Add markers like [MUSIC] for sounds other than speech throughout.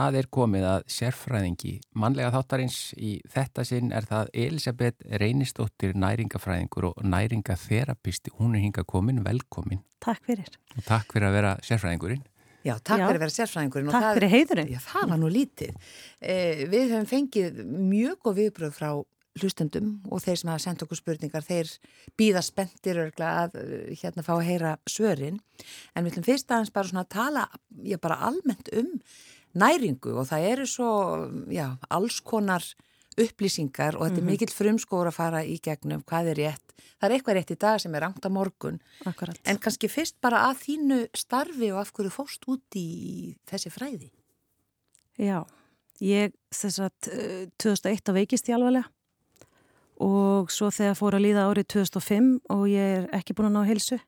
það er komið að sérfræðingi mannlega þáttarins í þetta sinn er það Elisabeth Reynistóttir næringafræðingur og næringatherapisti. Hún er hinga komin, velkomin. Takk fyrir. Og takk fyrir að vera sérfræðingurinn. Já, takk Já. fyrir að vera sérfræðingurinn Takk fyrir heiðurinn. Já, það var nú lítið. Eh, Við höfum fengið mjög góð viðbröð frá hlustendum og þeir sem hafa sendt okkur spurningar þeir býða spenntir örgla að eh, hérna fá að heyra svörin. En við ætlum fyrst aðeins bara svona að tala já, bara almennt um næringu og það eru svo já, alls konar upplýsingar og þetta er mikill frumskóra að fara í gegnum hvað er rétt. Það er eitthvað rétt í dag sem er rangt á morgun Akkurat en kannski fyrst bara að þínu starfi og af hverju fórst út í þessi fræði. Já, ég þess að 2001 veikist ég alvarlega og svo þegar fór að líða árið 2005 og ég er ekki búin að ná helsu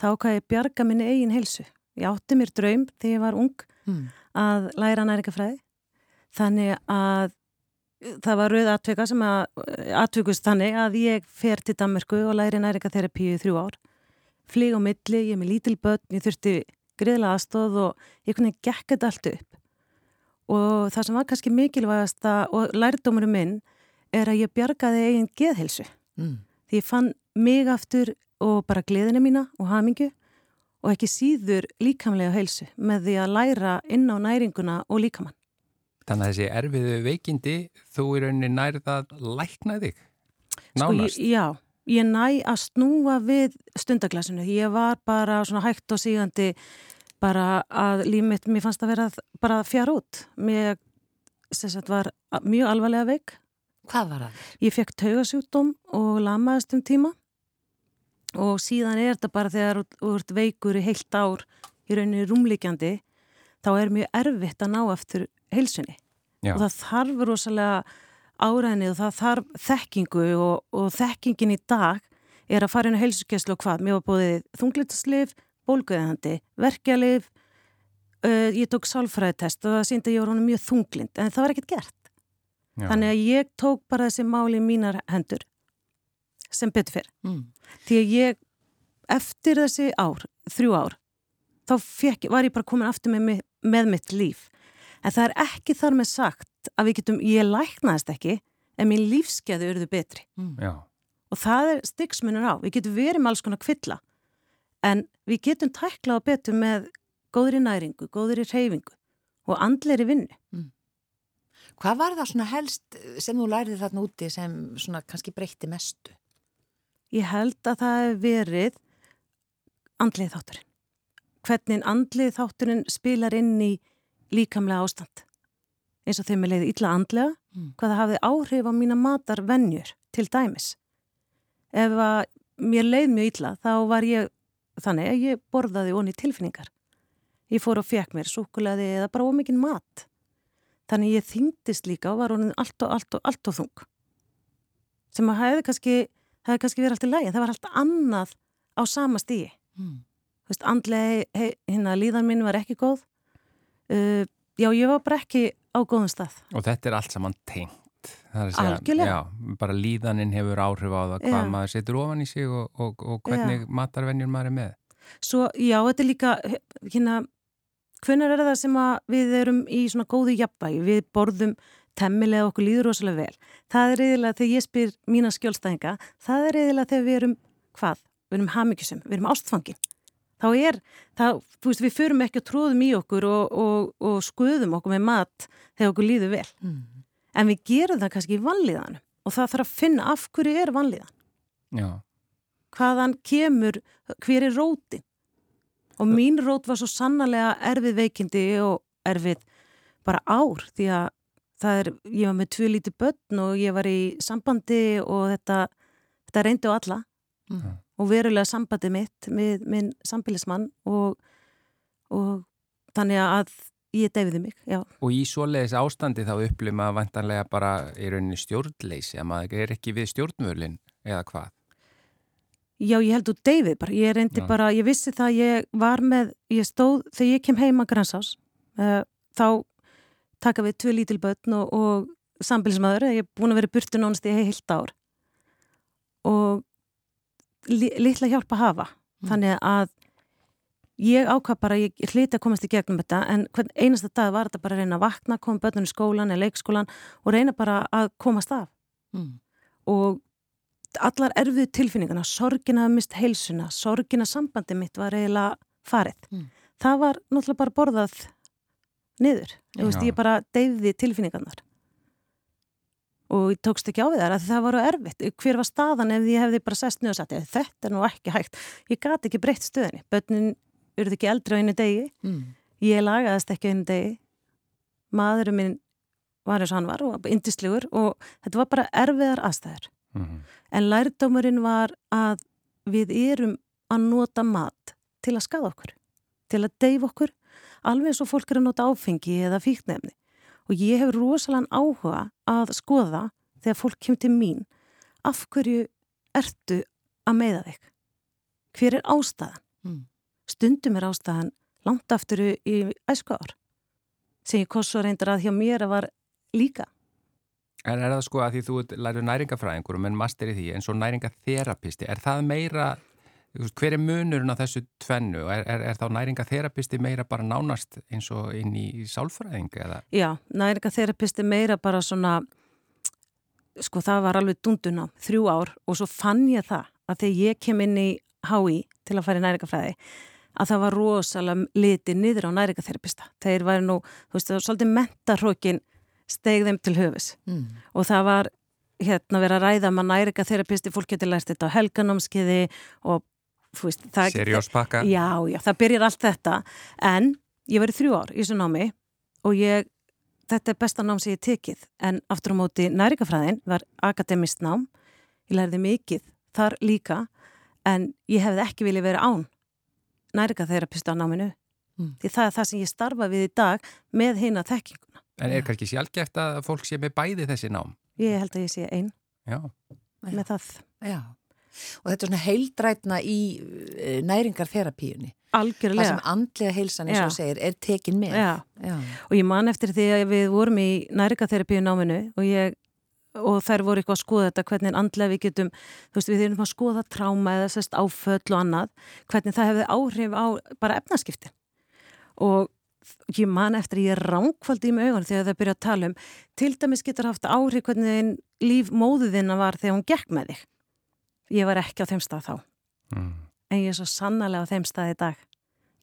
þá hvað ég bjarga minni eigin helsu. Ég átti mér draum þegar ég var ung Mm. Að læra næringafræði þannig að það var rauð atvika sem að atvikust þannig að ég fer til Danmarku og læri næringatherapíu í þrjú ár. Flýg á milli, ég er með lítil börn ég þurfti greiðlega aðstóð og ég kunni gekk þetta allt upp. Og það sem var kannski mikilvægast og lærdómurum minn er að ég bjargaði eigin geðhelsu Mm. því ég fann mig aftur og bara gleðina mína og hamingu og ekki síður líkamlega helsu með því að læra inn á næringuna og líkamann. Þannig að þessi erfiðu veikindi þú í rauninni nærið að lækna þig nánast. Sko, ég, já, ég næ að snúa við stundaglasinu. Ég var bara svona hægt og sígandi bara að límitt, mér fannst að vera bara fjár út. Mér sem sagt, var mjög alvarlega veik. Hvað var það? Ég fekk taugasjúkdóm og lamaðist um tíma og síðan er þetta bara þegar þú ert veikur í heilt ár í rauninni rúmlíkjandi þá er mjög erfitt að ná eftir heilsunni Já. og það þarf rosalega áræðinni og það þarf þekkingu og, og þekkingin í dag er að fara inn á heilsugesslu og hvað mér var búið þunglitaslif, bólguðandi verkjalif uh, ég tók sálfræðitest og það síndi að ég var honum mjög þunglind en það var ekkert gert Já. Þannig að ég tók bara þessi máli í mínar hendur sem betur fyrr. Mm. Því að ég, eftir þessi ár, þrjú ár, þá fekk, var ég bara komin aftur með, með mitt líf. En það er ekki þar með sagt að við getum, ég læknaðist ekki, en mín lífskeðu eruðu betri. Mm. Og það er styggsmunur á. Við getum verið með alls konar kvilla, en við getum tæklað betur með góðri næringu, góðri reyfingu og andleiri vinnu. Hvað var það svona helst sem þú lærið þarna úti sem svona kannski breytti mestu? Ég held að það hef verið andlið þátturinn. Hvernig andlið þátturinn spilar inn í líkamlega ástand. Eins og þeim er leiði illa andlega, Mm. hvað það hafði áhrif á mína matarvenjur til dæmis. Ef að mér leið mjög illa, þá var ég þannig að ég borðaði onni tilfinningar. Ég fór og fekk mér súkulaði eða bara ómikinn mat. Þannig ég þyngdist líka og var honin allt og allt og allt og þung. Sem að hefði kannski það hefði kannski verið allt í lægi, það var allt annað á sama stíi. Mm. Þú veist, andlega, he- hérna, líðan minn var ekki góð. Uh, já, ég var bara ekki á góðum stað. Og þetta er allt saman tengt. Algjörlega. Já, bara líðaninn hefur áhrif á það hvað Já. maður setur ofan í sig og, og, og hvernig matarvenjur maður er með. Svo, já, þetta er líka, hérna, hvenær er það sem við erum í svona góðu jafnvægi, við borðum temmilega okkur líður rosalega vel. Það er reyðilega þegar ég spyr mína skjólstæðinga, það er reyðilega þegar við erum, hvað? Við erum hamigjusum, við erum ástfangin. Þá er, þá, þú veist, við förum ekki að tróðum í okkur og, og, og skuðum okkur með mat þegar okkur líður vel. Mm. En við gerum það kannski í vanlíðanum og það þarf að finna af hverju er vanlíðan. Já, Hvaðan kemur, hver er rótin? Og mín rót var svo sannarlega erfið veikindi og erfið bara ár því að það er, ég var með tvö lítið börn og ég var í sambandi og þetta, þetta reyndi á alla Mm. og verulega sambandi mitt með minn sambilismann og, og þannig að ég deyfiði mig, já. og í svoleiðis ástandi þá upplifir maður vantanlega bara í rauninni stjórnleysi að maður er ekki við stjórnvölin eða hvað. Já, ég held úr David bara, ég reyndi Já. bara, ég vissi það, ég var með, ég stóð, þegar ég kem heima grænsás, uh, þá taka við tvö lítil börn og, og sambilsmaður, ég er búin að vera burtu nánast í heilt ár og li, litla hjálpa að hafa, Mm. þannig að ég ákvað bara, ég hliti að komast í gegnum þetta en hvern einasta dag var þetta bara að reyna að vakna, koma börnun í skólan eða leikskólan og reyna bara að komast af mm. og allar erfið tilfinningana, sorgin að mist heilsuna, sorgin að sambandi mitt var eiginlega farið. Mm. Það var náttúrulega bara borðað niður, veist, ég bara deyði tilfinningarnar. Og ég tókst ekki á því þar að það voru erfitt. Hver var staðan ef ég hefði bara sest niður og sagt þetta er nú ekki hægt, ég gati ekki breytt stöðinni, börnin eruð ekki eldri á einu degi, mm. ég lagaðist ekki á einu degi. Maðurum minn var eins og hann var og indislugur og þetta var bara erfiðar aðstæður. Mm -hmm. en lærdómurinn var að við erum að nota mat til að skada okkur til að deyf okkur alveg eins og fólk er að nota áfengi eða fíknefni og ég hefur rosalega áhuga að skoða þegar fólk kemur til mín af hverju ertu að meða þig? Hver er ástæðan? Mm. Stundum er ástæðan langt aftur í æsku ár sem ég kosso reyndar að hjá mér að var líka. En er það sko að því þú læru næringafræðingur og menn master í því eins og næringatherapisti, er það meira Hver er munurinn á þessu tvennu? Er, er, er þá næringatherapisti meira bara nánast eins og inn í sálfræðing? Eða? Já, næringatherapisti meira bara svona, sko það var alveg dundun á þrjú ár og svo fann ég það að þegar ég kem inn í HÍ til að fara í næringafræði að það var rosalega litið niður á næringatherapista. Þeir væri nú, þú veist, það var svolítið mentarhókin stegð þeim til höfus mm. og það var hérna verið að ræða maður um næringatherapisti, fólk getur lært þetta á helganámskiði og Serjóspakka Já, já, það byrjar allt þetta. En ég í þrjú ár í þessu námi og ég, þetta er besta nám sem ég tekið. En aftur á móti næringafræðin var akademist nám. Ég lærði mikið þar líka en ég hefði ekki vilja verið án næringatherapista á náminu. Mm. því það er það sem ég starfa við í dag með hina þekkinguna. En er kannski sjálfgeft að fólk sé með bæði þessi nám? Ég held að ég sé einn með það. Já og þetta er svona heildrætna í eh, næringarþerapíunni Algjörlega. Það sem andlega heilsan eins og segir er tekin með. Já. Já. Og ég man eftir því að við vorum í næringarþerapíu náminu og, ég, og þær voru eitthvað að skoða þetta hvernig andlega við getum, þú veist við erum að skoða tráma eða sérst áföll og annað, hvernig það hefði áhrif á bara efnaskipti. Og ég man eftir ég ránkvaldi í mig augun þegar það byrja að tala um til dæmis getur haft áhrif hvernig líf móðuðina var þegar hún gekk með þig ég var ekki á þeim stað þá. Mm. en ég er svo sannarlega á þeim stað í dag.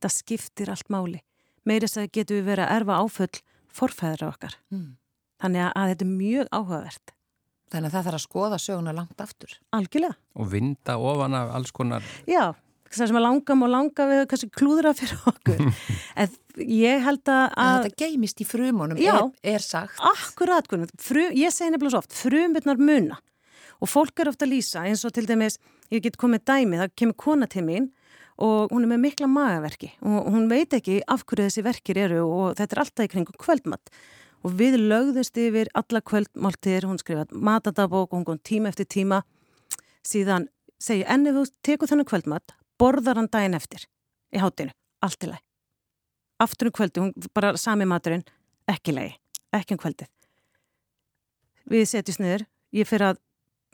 Það skiptir allt máli. Meirist að getur við verið að erfa áfull forfæðra okkar. Mm. þannig að þetta er mjög áhugavert. Þannig að það þarf að skoða söguna langt aftur. Algjörlega. Og vinda ofan af alls konar Já, það sem að langam og langa við kannski klúðra fyrir okkur. [LAUGHS] En ég held að en Þetta geimist í frumunum já, er, er sagt. Akkurat, frum, ég segi nefnilega svo oft frumurnar muna og fólk er ofta að lýsa eins og til dæmis, ég get komið dæmi, það kemur kona til mín og hún er með mikla magaverki og hún veit ekki af hverju þessi verkir eru og þetta er alltaf í kringu kvöldmatt og við lögðust yfir alla kvöldmáltir, hún skrifaði matadabók og hún kom tíma eftir tíma. Síðan segi enni þú tekur þennan kvöldmatt, borðar hann daginn eftir í hátinu, allt í lei aftur um kvöldi, hún bara sami maturinn ekki lei, ekki um kvöldið. Við setjum sniður ég fyrir að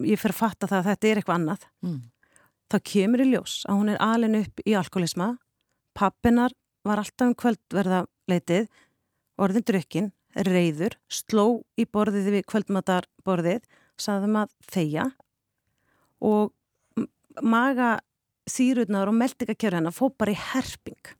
ég fyrir að fatta það að þetta er eitthvað annað. Mm. þá kemur í ljós að hún er alin upp í alkoholisma. Pappinar var alltaf um kvöldverða leitið orðin drukkin, reyður sló í borðið við kvöldmatarborðið saðum að þeia og maga þýrurnar og meldingakjör hennar fó bara í herping.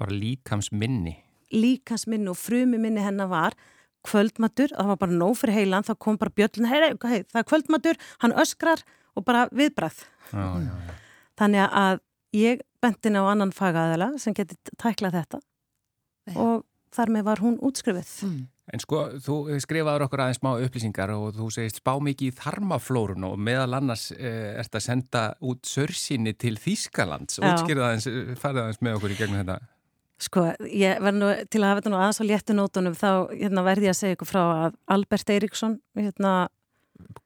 Bara líkams minni líkams minni og frumi minni hennar var kvöldmatur, það var bara nóg fyrir heilan, þá kom bara bjöllin, hei, hei, það er kvöldmatur, hann öskrar og bara viðbræð. Já, já, já. Þannig að ég bentin á annan fagaðala sem geti tæklað þetta og þar með var hún útskrifið. Mm. En sko, þú skrifaður okkur aðeins smá upplýsingar og þú segist spá mikið í þarmaflórun og meðal annars eh, ert að senda út sörsinni til Þýskalands. Útskrifaði aðeins, farið aðeins með okkur í gegnum þetta. Sko, ég verð nú til að hafa þetta nú aðeins á léttunótunum þá hérna, verði ég að segja ykkur frá að Albert Eiríksson hérna,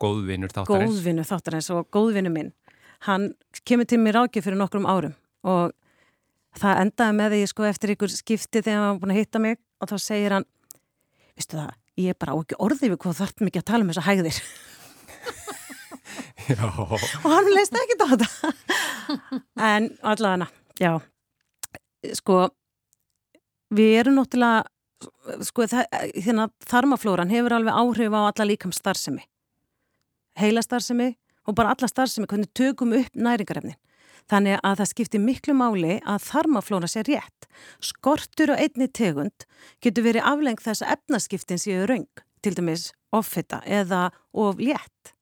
góðvinur þáttarins. góðvinur þáttarins og góðvinur minn hann kemur til mér ágif fyrir nokkrum árum og það endaði með því sko eftir ykkur skipti þegar hann var búin að hitta mig og þá segir hann vistu það, ég er bara á ekki orðið við hvað þarf mikið að tala um þess að hægðir [LAUGHS] og hann leist ekki þetta en allavega, já. Sko, við erum náttúrulega, sko, hérna þarmaflóran hefur alveg áhrif á alla líkam starfsemi. Heila starfsemi og bara alla starfsemi, hvernig tökum upp næringarefnin. Þannig að það skiptir miklu máli að þarmaflóra sé rétt. Skortur og einni tegund getur verið aflengt þess að efnaskiptin séu raung, til dæmis offita eða of létt.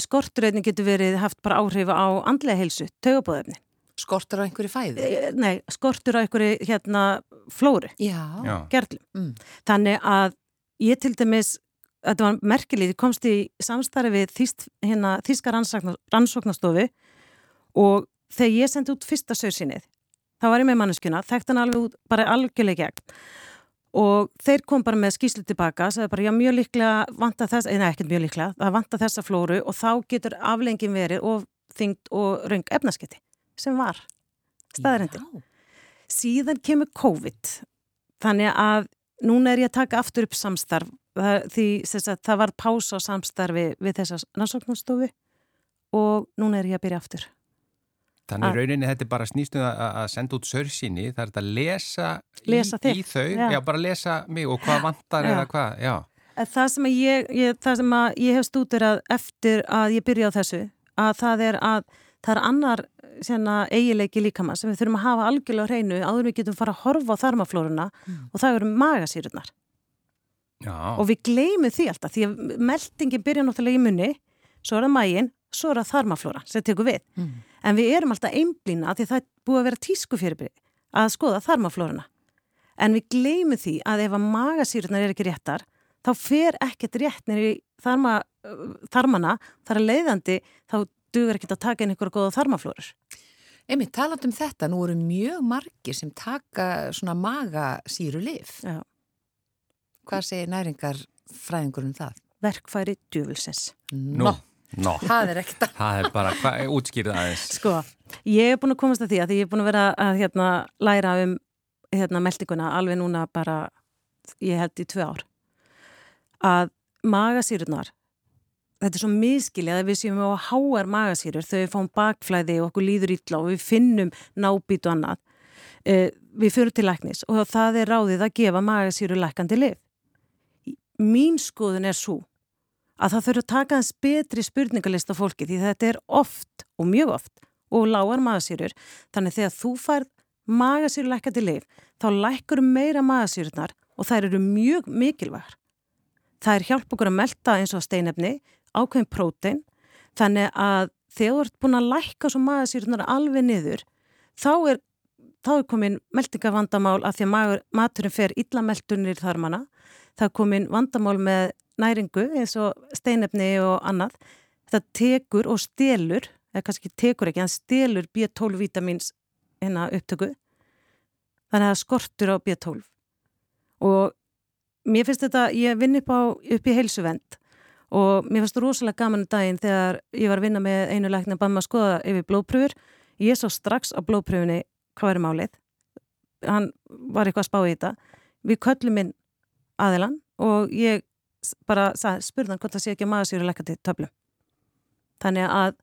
Skortur einni getur verið haft bara áhrif á andlega heilsu, tögabóðefni. Skortur á einhverju fæði? Eh, nei, skortur á einhverju hérna flóru, Já. gerlum. Mm. Þannig að ég til dæmis, þetta var merkilið, ég komst í samstarfi við þýst, hérna, þýska rannsóknastofu og þegar ég sendi út fyrsta sögsinnið, þá var ég með manneskuna, þekkt hann alveg út, bara algjörlega gegn og þeir kom bara með skýslu tilbaka, sagði bara já mjög líklega vanta þess, eða ekkert mjög líklega, það vanta þessa flóru og þá getur aflengin verið og þyngd og raung efnasketti sem var staðarendi. Síðan kemur COVID, þannig að núna er ég að taka aftur upp samstarf það, því að, það var pása á samstarfi við þessa rannsóknarstofu og núna er ég að byrja aftur. Þannig rauninni þetta er bara snýstuð að senda út sörsýni, það er þetta að lesa, lesa í, í þau, já. já bara lesa mig og hvað vantar já. eða hvað, já. Það sem, ég, ég, það sem ég hef stútur að eftir að ég byrja á þessu, að það er að það er annar sérna, eigileiki líkama sem við þurfum að hafa algjörlega hreinu áður við getum fara að horfa á þarmaflórunna mm. og það eru magasýrunar. Já. Og við gleymum því alltaf því að meldingin byrja náttúrulega í munni, svo er það mægin, svo er það þarmaflóra sem tekur við. Mm. En við erum alltaf einblýna því það er búið að vera tísku fyrir að skoða þarmaflóruna. En við gleymum því að ef að magasýrunar er ekki réttar, þá fer ekkert í þarma, þarmana, þar að leiðandi þá dugur ekkert að taka inn einhverja goða þarmaflórur. Emi, taland um þetta, nú eru mjög margir sem taka svona magasýru lif. Já. Hvað segir næringar fræðingur um það? Verkfæri djúvilsins. Nó. No. No. Það er ekkert að. Það er bara, hvað er útskýrið aðeins? Sko, ég er búin að komast að því að því ég er búin að vera að hérna, læra um hérna, meldinguna alveg núna bara, ég held í tvö ár. Að magasýrunar, þetta er svo miskilið að við séum á háar magasýrur, þau fáum bakflæði og okkur líður ítla og við finnum nábít og annað. Eh, við fyrir til læknis og það er ráðið að gefa magasýru lækandi lif. Mín skoðun er svo að það þurfa að taka hans betri spurningalista fólki því þetta er oft og mjög oft og lágar magasýrur þannig þegar þú fær magasýru lækandi lif þá lækur meira magasýrunar og þær eru mjög mikilvægar. Það er hjálp okkur að melda eins og steinefni, ákveðin prótein þannig að þegar þú ert búin að læka svo magasýrunar alveg niður þá er, þá er komin meldingavandamál að því að magur, maturinn fer illa meldunir þar manna. Það er komin vandamál með næringu eins og steinefni og annað. Það tekur og stelur eða kannski tekur ekki, hann stelur B12 vitamins hérna upptöku. Þannig að það skortur á B12. Og mér finnst þetta, ég vinn upp, á, upp í heilsuvend og mér þetta rosalega gaman um daginn þegar ég var að vinna með einu lækna maður að skoða yfir blóðpröfur ég sá strax á blóðpröfunni hvað er málið. Hann var eitthvað að spá í þetta. Við köllum inn aðilan og ég bara spurðan hvort það sé ekki að maður sér að lekka til töflu. Þannig að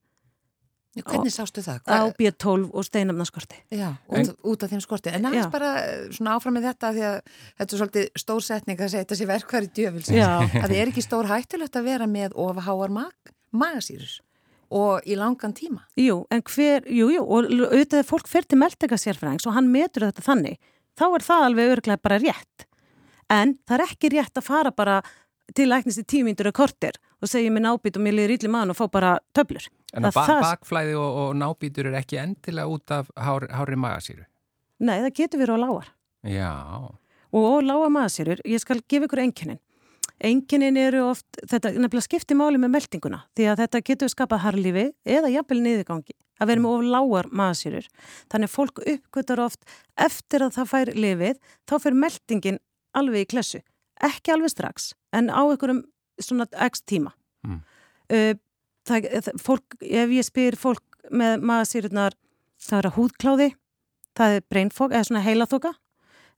Hvernig sástu það? Á B12 og steinamnarskorti Já, út, út af þeim skorti. En aðeins bara eh, svona áfram með þetta því að þetta er svolítið stór setning að setja sér verkværi djöfils að það er ekki stór hættilegt að vera með ofháar mag, magasýrus og í langan tíma. Jú, en hver, jú, jú, og auðvitað fólk fer til meldega sérfræðings og hann metur þetta þannig þá er það alveg örglega bara rétt. En það er ekki rétt að fara bara til læknist í tímindur og kortir og segja mér nábít og mér liður ítli maður og fá bara töflur. En að ba það... bakflæði og, og nábítur er ekki endilega út af hár, hári magasýru? Nei, það getur verið á lágar. Já. Og lága magasýrur, ég skal gefa ykkur enginin. Enginin eru oft, þetta nefnilega skiptir máli með meldinguna því að þetta getur skapað harlífi eða jafnvel niðurgangi að vera með of lágar magasýrur. Þannig fólk uppgötar oft eftir að það fær lifið, þá fer meldingin alveg í klessu. Ekki alveg strax, en á einhverjum svona x tíma. Mm. Uh, það, fólk, ef ég spyr fólk með maðursýrunar, það er að húðkláði, það er breynfók, eða svona heilaþoka,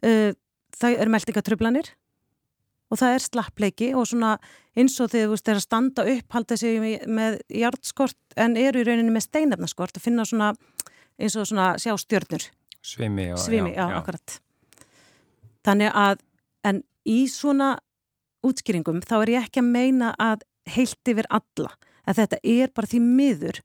uh, það er meldingatrublanir og það er slappleiki og svona eins og þegar það er að standa upp, halda sig með hjartskort en eru í rauninni með steinefnaskort og finna svona eins og svona sjá stjörnur. Svimi, og, Svimi, já, já, akkurat. Þannig að, en í svona útskýringum þá er ég ekki að meina að heilt yfir alla, að þetta er bara því miður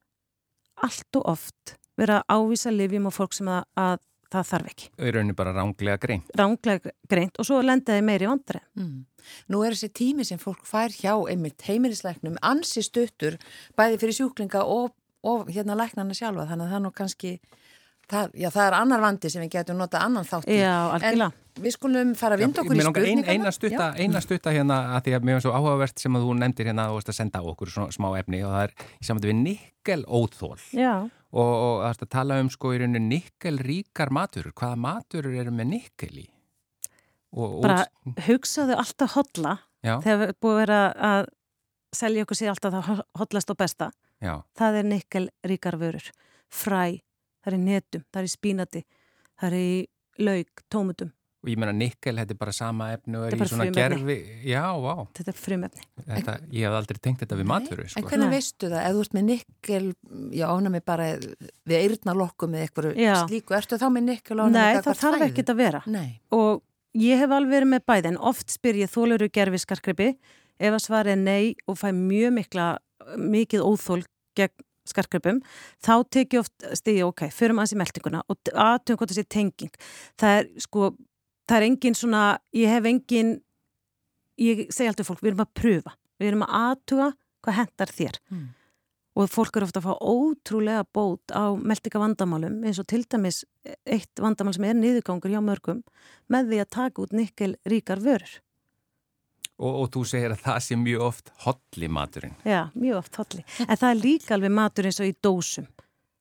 allt og oft verið að ávísa lifjum og fólk sem að, að það þarf ekki. Það er rauninni bara ránglega greint. Ránglega greint og svo lendaði meiri vandri. Mm. Nú er þessi tími sem fólk fær hjá einmitt heimilisleiknum ansi stuttur bæði fyrir sjúklinga og, og hérna læknarna sjálfa þannig að það er nú kannski Það, já, það er annar vandi sem við getum nota annan þátt í. Já, algjörlega. En við skulum fara að vinda okkur í spurningarna. Ein, eina, stutta, eina stutta hérna að því að mér finnst svo áhugavert sem að þú nefndir hérna að senda á okkur svona smá efni og það er í samvættu við nikkel óþól. Já. Og, og það er að tala um sko í rauninu nikkel ríkar maturur. Hvaða maturur eru með nikkel í? Og, Bara og... hugsaðu alltaf hodla já. þegar við búum að vera að selja okkur sér alltaf það hodlast og besta. Já. Það er nikkel ríkar vörur. Fræ það er í netum, það er í spínati, það er í laug, tómutum. Og ég menna nikkel, þetta er bara sama efni og er í svona gerfi. Já, vá. Þetta er frumefni. Þetta, ég hef aldrei tengt þetta við matfjöru. Sko. En hvernig Nei. veistu það? Ef þú ert með nikkel, já, ána mig bara við eirnalokku með eitthvað slíku, ertu þá með nikkel ána mig eitthvað fræði? Nei, það þarf ekki að vera. Nei. Og ég hef alveg verið með bæði, en oft spyr ég þóluru gerfi skarkrippi ef að svara er nei og fæ mjög mikla, mikið óþól gegn skarkripum, þá tekið oft stíði, ok, förum aðeins í meldinguna og aðtöngum hvort það sé tenging. Það er sko, það er engin svona, ég hef engin, ég segi alltaf fólk, við erum að pröfa, við erum að aðtuga hvað hendar þér. Mm. Og fólk eru ofta að fá ótrúlega bót á meldinga vandamálum, eins og til dæmis eitt vandamál sem er niðurgangur hjá mörgum, með því að taka út nikkel ríkar vörur. Og, og þú segir að það sé mjög oft hodli maturinn. Já, mjög oft hodli. En það er líka alveg matur eins og í dósum.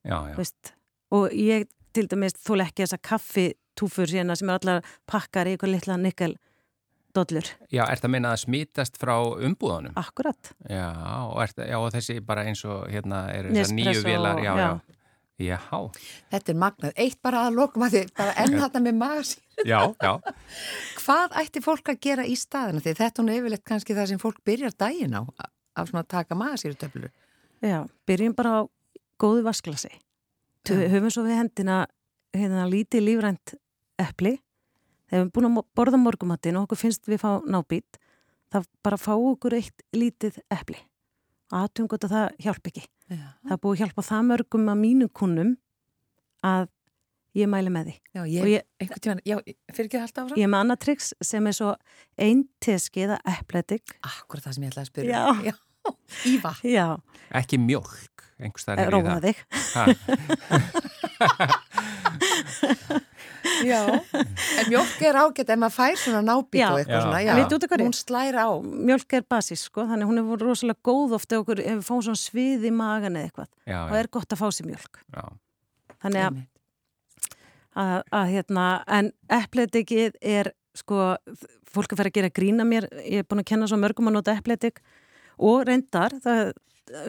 Já, já. Veist? Og ég til dæmis þól ekki þessa kaffitúfur síðan sem er allar pakkar í eitthvað litla nikkeldollur. Já, er það að meina að smítast frá umbúðanum? Akkurat. Já, og, það, já, og þessi bara eins og hérna er þessar nýju vilar. Já, já. já. Já. Þetta er magnað. Eitt bara að lokum að þið, bara enn þetta með magasín. Já, já. [LAUGHS] Hvað ætti fólk að gera í staðinu? Því þetta er yfirleitt kannski það sem fólk byrjar dægin á, af svona að taka magasírutöflur. Já, byrjum bara á góðu vasklasi. Höfum svo við hendina hérna lítið lífrænt eppli. Þegar við erum búin að borða morgumattin og okkur finnst við fá nábít, þá bara fá okkur eitt lítið eppli. Aðtum gott að það hjálp ekki. Já. Það er búið að hjálpa það mörgum að mínu kunnum að ég mæli með því. Já, ég, ég, einhvern tíman, já, fyrir ekki alltaf áfram? Ég er með annað triks sem er svo einn teskiða eppletik. Akkur það sem ég ætlaði að spyrja. Já. já. Íva. Já. Ekki mjölk, einhvers þar er í það. Róða þig. [LAUGHS] [LAUGHS] já, en mjölk er ágætt ef maður fær svona nábít og eitthvað svona. Já, veit út af hverju? Hún slæra á. Mjölk er basis, sko, þannig hún er voru rosalega góð ofta okkur ef við fáum svona svið í magan eða eitthvað. Já, og það er gott að fá sér mjölk. Já. Þannig að að, að hérna, en epletikið er sko, fólk er farið að gera grína mér, ég er búin að kenna svo mörgum að nota epletik og reyndar það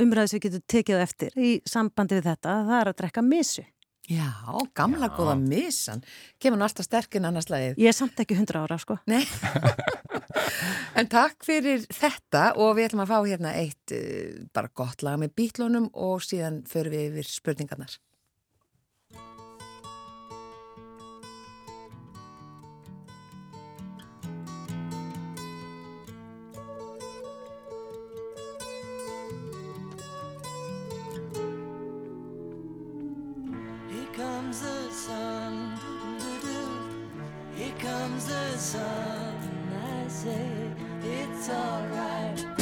umræðis við getum tekið eftir í sambandi við þetta, það er að drekka misu. Já, gamla Já. góða misan kemur nú alltaf sterkinn annars lagið. Ég er samt ekki hundra ára, sko. Nei. en takk fyrir þetta og við ætlum að fá hérna eitt uh, bara gott lag með bítlónum og síðan förum við yfir spurningarnar. comes the sun. Here comes the sun. I say it's alright.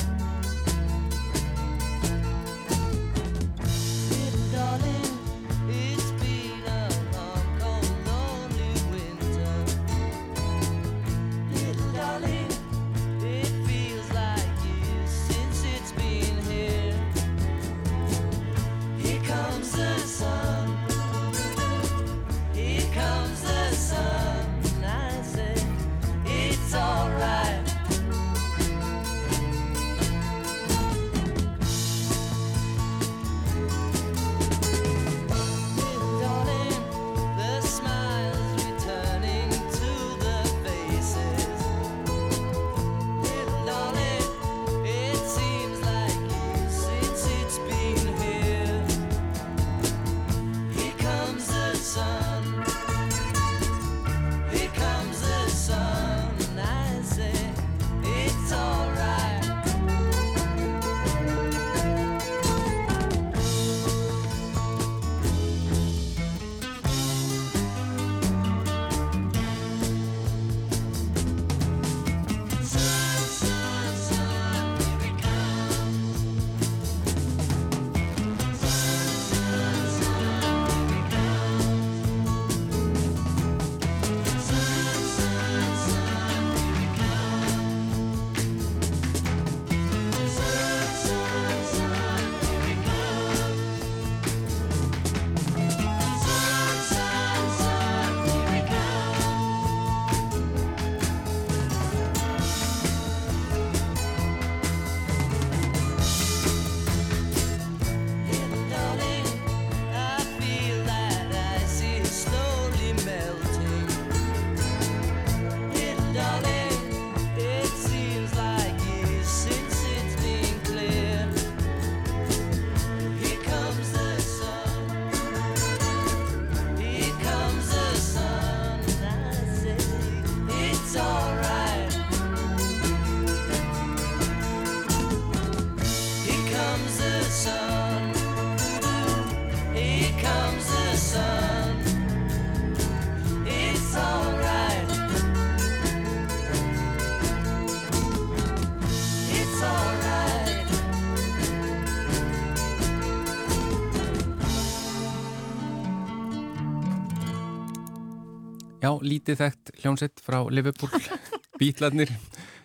Lítið þekkt hljónsett frá Liverpool, [LAUGHS] bítlarnir.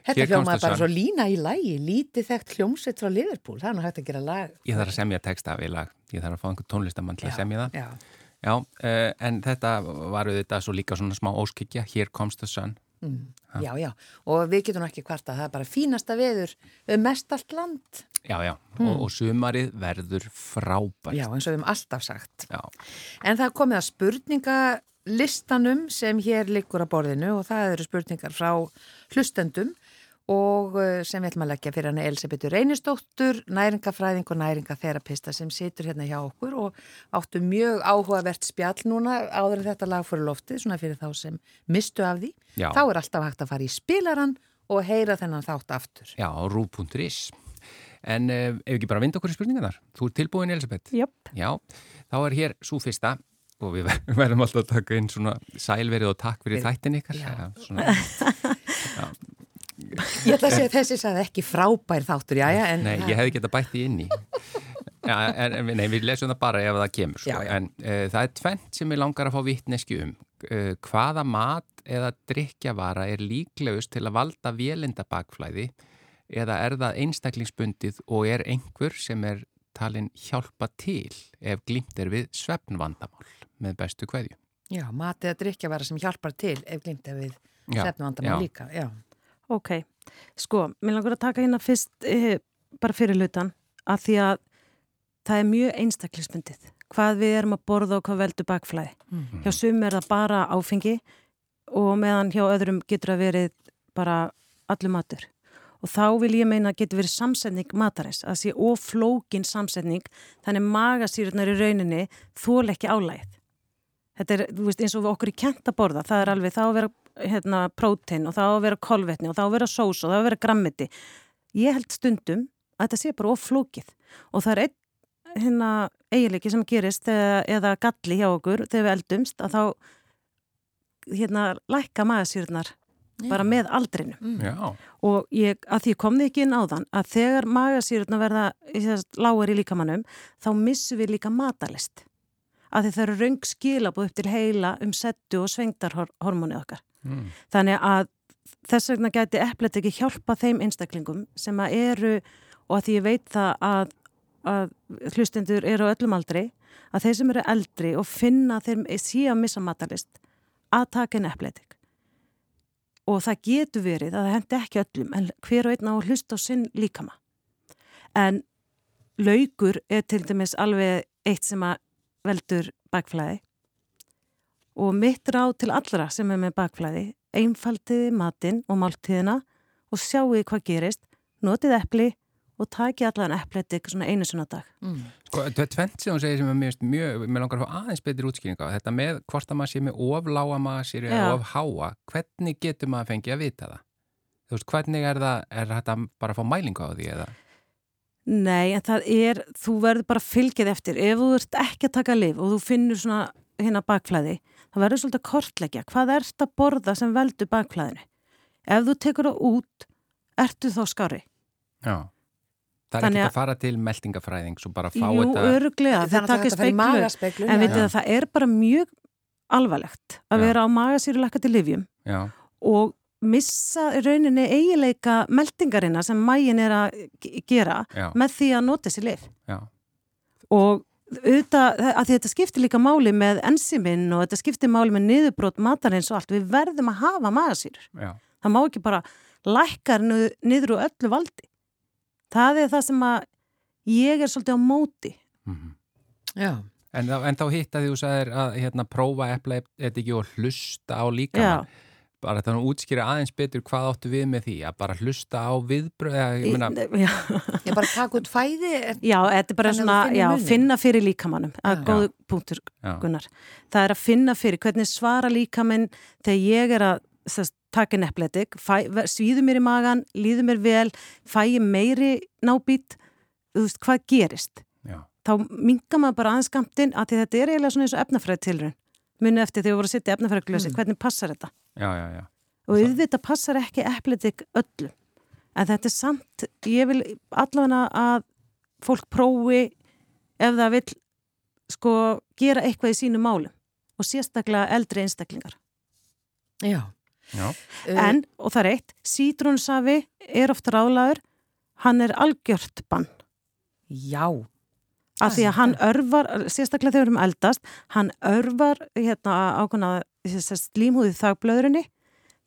Þetta hljómaði bara svo lína í lægi, lítið þekkt hljómsett frá Liverpool, það er nú hægt að gera lag. Ég þarf að semja texta í lag, ég þarf að fá einhver tónlistamann til að semja það. Já, Já, uh, en þetta var auðvitað svo líka svona smá óskikja, Here Comes the Sun. mm, já, já, og við getum ekki hvarta, það er bara fínasta veður um mest allt land. Já, já, og, og sumarið verður frábært. Já, eins og við hefum alltaf sagt. Já, En það komið að spurningalistanum sem hér liggur að borðinu og það eru spurningar frá hlustendum og uh, sem við ætlum að leggja fyrir hana Elisabethu Reynistóttur, næringafræðing og næringaþerapista sem situr hérna hjá okkur og áttu mjög áhugavert spjall núna áður en þetta lag fyrir loftið, svona fyrir þá sem mistu af því. Já. Þá er alltaf hægt að fara í spilaran og heyra þennan þátt aftur. já, rú.is. En ef ekki bara vind okkur í spurningarnar. Þú er tilbúin, Elisabeth? Jöp. Já, þá er hér svo fyrsta og við ver- [LAUGHS] verðum alltaf að taka inn svona sælverið og takk fyrir þættin ykkar. Já. svona, [LAUGHS] Ég ætla að segja að þessi sagði ekki frábær þáttur, já, já, en nei, ég hefði getað bætt því inn í. Já, en, en nei, við lesum það bara ef það kemur. Sko. Já, já. En uh, það er tvent sem ég langar að fá vittneski um. Uh, hvaða mat eða drikkjavara er líklegust til að valda vélindabakflæði eða er það einstaklingsbundið og er einhver sem er talin hjálpa til ef glimt er við svefnvandamál með bestu kveðju. Já, matið að drikja vera sem hjálpar til ef glimt ef við já. líka. Já. Ok, sko, mér langar að taka hérna fyrst eh, bara fyrir lutan að því að það er mjög einstaklismyndið hvað við erum að borða og hvað veldur bakflæði. Mm. Hjá sum er það bara áfengi og meðan hjá öðrum getur að verið bara allur matur. Og þá vil ég meina að getur verið samsetning matarins, að sé oflókin samsetning, þannig magasýrurnar í rauninni þól ekki álægið. Þetta er, þú veist, eins og við okkur í kent að borða, það er alveg, þá að vera hérna, prótein og þá að vera kolvetni og þá að vera sós og þá að vera grammiti. Ég held stundum að þetta sé bara oflókið og það er einn hérna eiginleiki sem gerist eða, eða galli hjá okkur þegar við eldumst að þá hérna lækka magasýrurnar bara með aldrinu Mm. Já, og ég, að því kom þið ekki inn á þann að þegar magasýrurnar verða lágar í líkamannum þá missum við líka matalist að það eru raung skilabúð upp til heila um settu og svengdarhormónið okkar. Mm. þannig að þess vegna gæti epplet ekki hjálpa þeim einstaklingum sem að eru og að því ég veit það að, að hlustendur eru á öllum aldri að þeir sem eru eldri og finna þeir að missa matalist að taka inn eppletik og það getur verið að það hendi ekki öllum en hver og einn á að hlusta á sinn líkama. En laukur er til dæmis alveg eitt sem að veldur bakflæði og mitt ráð til allra sem er með bakflæði einfaldiði matinn og máltíðina og sjáuði hvað gerist notið epli og taki allan epletik svona einu svona dag Mm. Sko, þetta er tvent sem hún segir sem er mjög, mjög mér langar að fá aðeins betri útskýringa á þetta með hvort að maður sé með of lága magasýri Já. eða of háa, hvernig getur maður fengið að vita það? Þú veist, hvernig er það, er þetta bara að fá mælingu á því eða? Nei, en það er, þú verður bara fylgið eftir. Ef þú ert ekki að taka lif og þú finnur svona hérna bakflæði, þá verður svolítið að kortleggja. Hvað ert að borða sem veldur bakflæðinu? Ef þú tekur það út, ertu þá skári? Já. Það er Þannig ekki að- fara til meldingafræðing svo bara fá Jú, þetta öruglega, Þannig þeir að taka þetta fer í speiklu. En já. vitið að það er bara mjög alvarlegt að Já. vera á magasýrulekkati livjum Já, og missa í rauninni eigileika meldingarina sem mægin er að gera já, með því að nota sér lif. já, og auðvitað, að því þetta skiptir líka máli með enziminn og þetta skiptir máli með niðurbrót matarins og allt, við verðum að hafa magasýrur. já. Það má ekki bara lækkar niður úr öllu valdi. Það er það sem að ég er svolítið á móti. Mm Já. En, þá- en þá hitta því þú sagðir að hérna, prófa epla ekki og hlusta á líka Já, bara þannig að útskýra aðeins betur hvað áttu við með því að bara hlusta á viðbröð eða, ég meina, [LAUGHS] já, Ég bara taka út fæði. já, þetta er bara að svona, já, finna fyrir líkamannum. Já. er góðu punktur, já, Gunnar. Það er að finna fyrir hvernig svara líkaminn þegar ég er að þess, taka nefnletik, svíðu mér í magan, líðu mér vel, fæ ég meiri nábít, þú veist, hvað gerist? já, Þá mingar maður bara aðeins skamtinn að því þetta er eiginlega svona eins og efnafræði tilrun. Muni eftir þegar við vorum að setja efnafræðiglösi, Mm. hvernig passar þetta? já, já, já. Og auðvitað passar ekki eppletik öllum. En þetta er samt, ég vil allavega að fólk prófi ef það vil sko gera eitthvað í sínu málum og sérstaklega eldri einstaklingar. Já. Já. En, og það er eitt, sítrónsafi er oft ráðlaður, hann er algjört bann. Já. Af því að hann örvar, sérstaklega þegar við erum eldast, hann örvar hérna ákvæmna slímhúðið þagblöðurinni,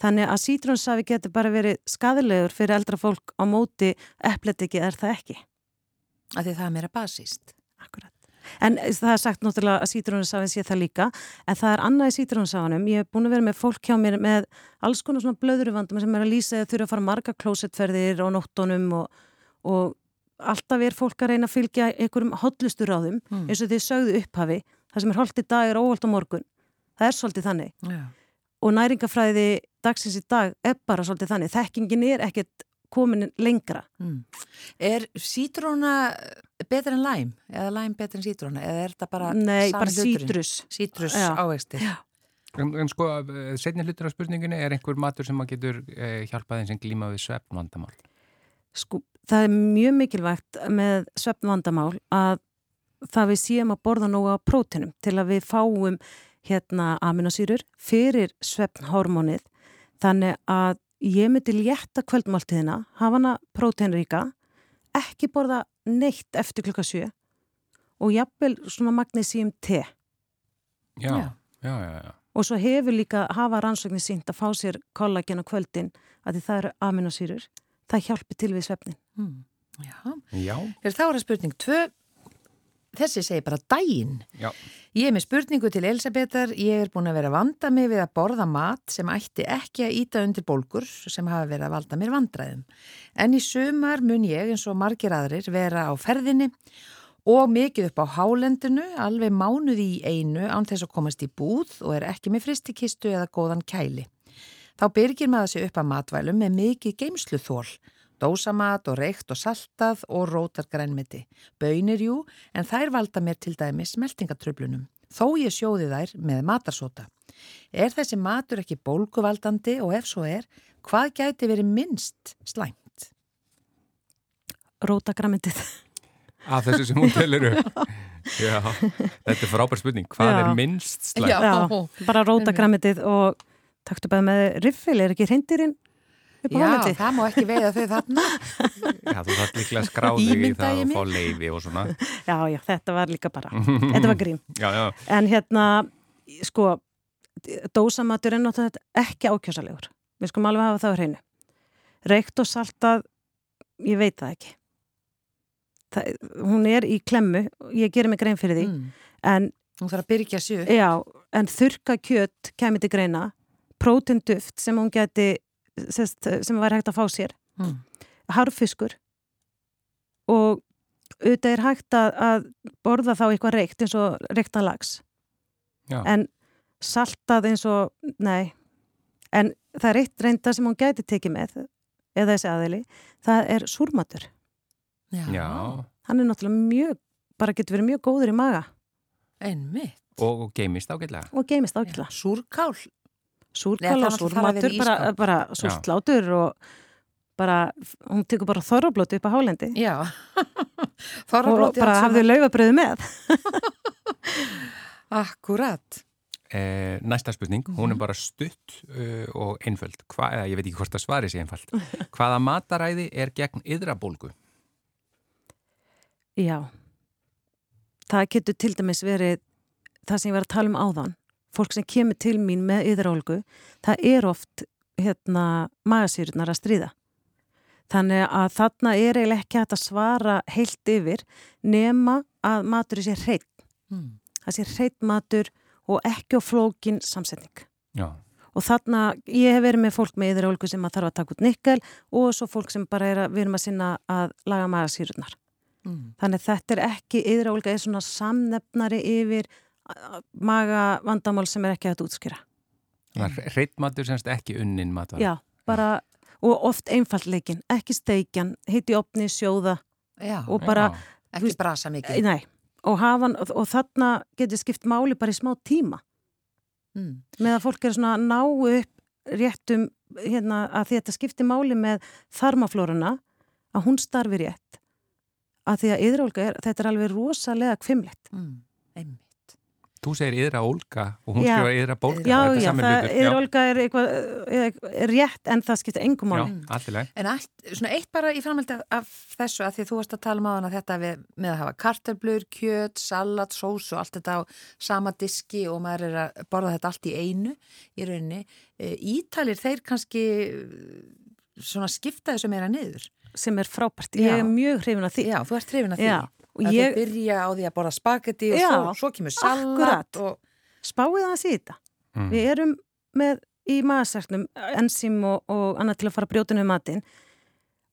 þannig að sítrónsafi getur bara verið skadilegur fyrir eldra fólk á móti epletiki er það ekki. Af því það er meira basíst. Akkurat. En það er sagt náttúrulega að sítrónusafin sé það líka, en það er annað í sítrónusafinum. Ég hef búin að vera með fólk hjá mér með alls konar svona blöðuruvandum sem er að lýsa eða þurfa að fara marga klósettferðir og nóttunum og, og alltaf er fólk að reyna að fylgja einhverjum hotlustur á þeim, Mm. eins og þið sögðu upphafi, það sem er holdt í dag er óholt á morgun. Það er svolítið þannig. Já. Og næringafræði dagsins í dag er bara svolítið þannig. Þekkingin er ekkert komin lengra. Mm. Er sítróna betur en læm? Eða læm betur en sítróna? Eða er þetta bara Nei, bara sítrus. Sítrus ávextir. En, en sko, setni hlutur af spurningunni er einhver matur sem maður getur eh, hjálpað eins sem glíma við svefnvandamál. Sko, það er mjög mikilvægt með svefnvandamál að það við séum að borða nógu á prótinum til að við fáum hérna aminosýrur fyrir svefnhormónið þannig að ég myndi létta kvöldmáltíðina, hafa hana próteinríka, ekki borða neitt eftir klukka sjö og jafnvel svona magnísíum te Já, Já. já, já, já. og svo hefur líka hafa rannsóknir sínt að fá sér kollagen á kvöldin að því það eru aminosýrur, það hjálpi til við svefnin. Mm. Já. Já, Er þá er það spurning tvö. Þessi segir bara dæin. já. Ég er með spurningu til Elisabetar. Ég er búin að vera að vanda mig við að borða mat sem ætti ekki að íta undir bólgur sem hafa verið að valda mér vandræðum. En í sumar mun ég eins og margir aðrir vera á ferðinni og mikið upp á hálendinu, alveg mánuði í einu án þess að komast í búð og er ekki með fristikistu eða góðan kæli. Þá byrgir maður sig upp að matvælum með mikið geimsluþól, dósamat og reykt og saltað og rótargrænmeti. Bönir jú, en þær valda mér til dæmis meltingatröflunum. Þó ég sjóði þær með matarsóta. Er þessi matur ekki bólguvaldandi og ef svo er, hvað gæti verið minnst slæmt? Rótagrammitið. Af þessu sem hún telur upp. [LAUGHS] Já, þetta er frábær spurning. Hvað Já. er minnst slæmt? Já. Já, bara rótagrammitið og taktu bara með riffil, er ekki reyndirinn upp á Já, hálendi? það má ekki veiða þau þarna. [LAUGHS] Já, þú þarf líklega að skrá þig í það og fá leiði og svona. [LAUGHS] Já, já, þetta var líka bara, [LAUGHS] þetta var grín. Já, já, En hérna, sko, dósamatur er náttúrulega ekki ákjósalegur. Við skulum alveg hafa það á hreinu. Reykt og saltað, ég veit það ekki. Það, hún er í klemmu, ég gerir mig grein fyrir því, Mm. en Hún þarf að byrja upp. Já, en þurka kjött kemur til greina, prótenduft sem hún geti, sest, sem var hægt að fá sér, Mm. harfiskur og auðvitað er hægt að, að borða þá eitthvað reykt eins og reyktan lags. já. En saltað eins og, nei, en það er eitt reynda sem hún gæti tekið með, eða þessi aðili, það er súrmatur. já. Hann er náttúrulega mjög, bara getur verið mjög góður í maga Einmitt. Og, og geimist ágætlega. og geimist ákveðla. Súrkál. Súrkál Nei, og að súrmatur bara, ísskáp. bara súrtlátur og bara, hún tekur bara þorrablóti upp á hálendi Já. [LAUGHS] og Þorrablóti bara allt hafði saman. laufabröðu með [LAUGHS] Akkurat. Eh, næsta spurning, hún er bara stutt uh, og einföld. Hva, eða ég veit ekki hvort það svari sé einfald. [LAUGHS] Hvaða mataræði er gegn yðrabólgu? Já það getur til dæmis verið það sem ég var að tala um áðan fólk sem kemur til mín með yðrálgu það er oft hérna magasýrunar að stríða. Þannig að þarna er eiginlega ekki hægt að svara heilt yfir nema að maturinn sé hreitt Mm. það sé hreitt matur og ekki á flókin samsetning. Já, og þarna, ég hef verið með fólk með yðrálgu sem að þarf að taka út nikkel og svo fólk sem bara er að við erum að sinna að laga magasýrunar Mm. Þannig þetta er ekki, yðraólga er svona samnefnari yfir maga vandamál sem er ekki að útskýra. hreitmatur semst ekki unnin matar. Já, bara, og oft einfallleikin, ekki steikjan, hitt í opni, sjóða Já. og bara, Ekki brasa mikið. nei, og hafa hann, og, og þarna getur skipt máli bara í smá tíma Mm. með að fólk er svona að ná upp réttum, hérna, að þetta skiptir máli með þarmaflóruna, að hún starfi rétt, að því að yðraólga er, þetta er alveg rosalega kvimlegt. Mm. Einmitt. Þú segir yðra Olga og hún Já. skrifar yðra Bólga. Já, já, það hlutur. er Olga er eitthvað er, er rétt en það skiptir engum Já, máli. allt í leið. En allt, svona eitt bara í framhaldi af, af þessu að því að þú varst að tala um á hana þetta við, með að hafa kartöflur, kjöt, salat, sós og allt þetta á sama diski og maður er að borða þetta allt í einu í rauninni. E, Ítalir þeir kannski svona skipta þessu meira niður. sem er frábært. Já. Ég er mjög hrifin af því. Já, þú ert hrifin af því. Já, og að ég þau byrja á því að borða spagetti og Já, svo, svo kemur salat akkurat. og... spáið það að þetta. Mm. Við erum með í maðursæknum enzím og, og annað til að fara að brjóta niður matinn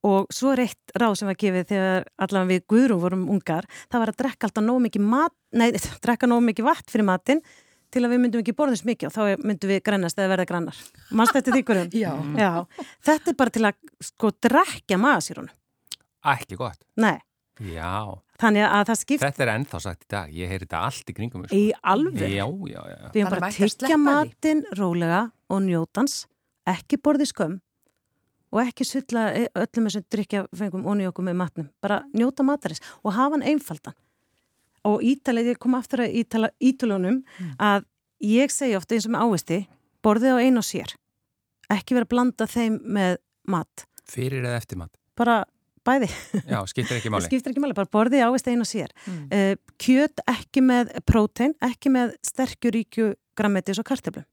og svo er eitt ráð sem var gefið þegar allavega við guðrum vorum ungar, það var að drekka alltaf nóg mikið mat, nei, [LAUGHS] drekka nóg mikið vatn fyrir matinn til að við myndum ekki borða þess mikið og þá myndum við grannast eða verða grannar. Manst þetta þykkurum? Já. Já, þetta er bara til að sko drekja maðursýrunum. Ekki gott. Nei, Já, þannig að það skipt þetta er ennþá sagt í dag. Ég heyri þetta allt í kringum. mig, í Sko. alveg. Já, já, já. Við erum bara að tyggja matinn rólega og njótans, ekki borði skömm og ekki sulla öllum þessum drikja fengum onni okkur með matnum. Bara njóta matarins og hafa hann einfaldan. Og ítalið, ég kom aftur að ítala ítulunum Mm. að ég segi ofta eins og með ávisti, borðið á einu og sér. Ekki vera að blanda þeim með mat. Fyrir eða eftir mat. Bara bæði. Já, skiptir ekki Það máli. [LAUGHS] skiptir ekki máli, bara borðið ávist einu og sér. Mm. Uh, kjöt ekki með prótein, ekki með sterkjuríkju grammetis og kartöflum.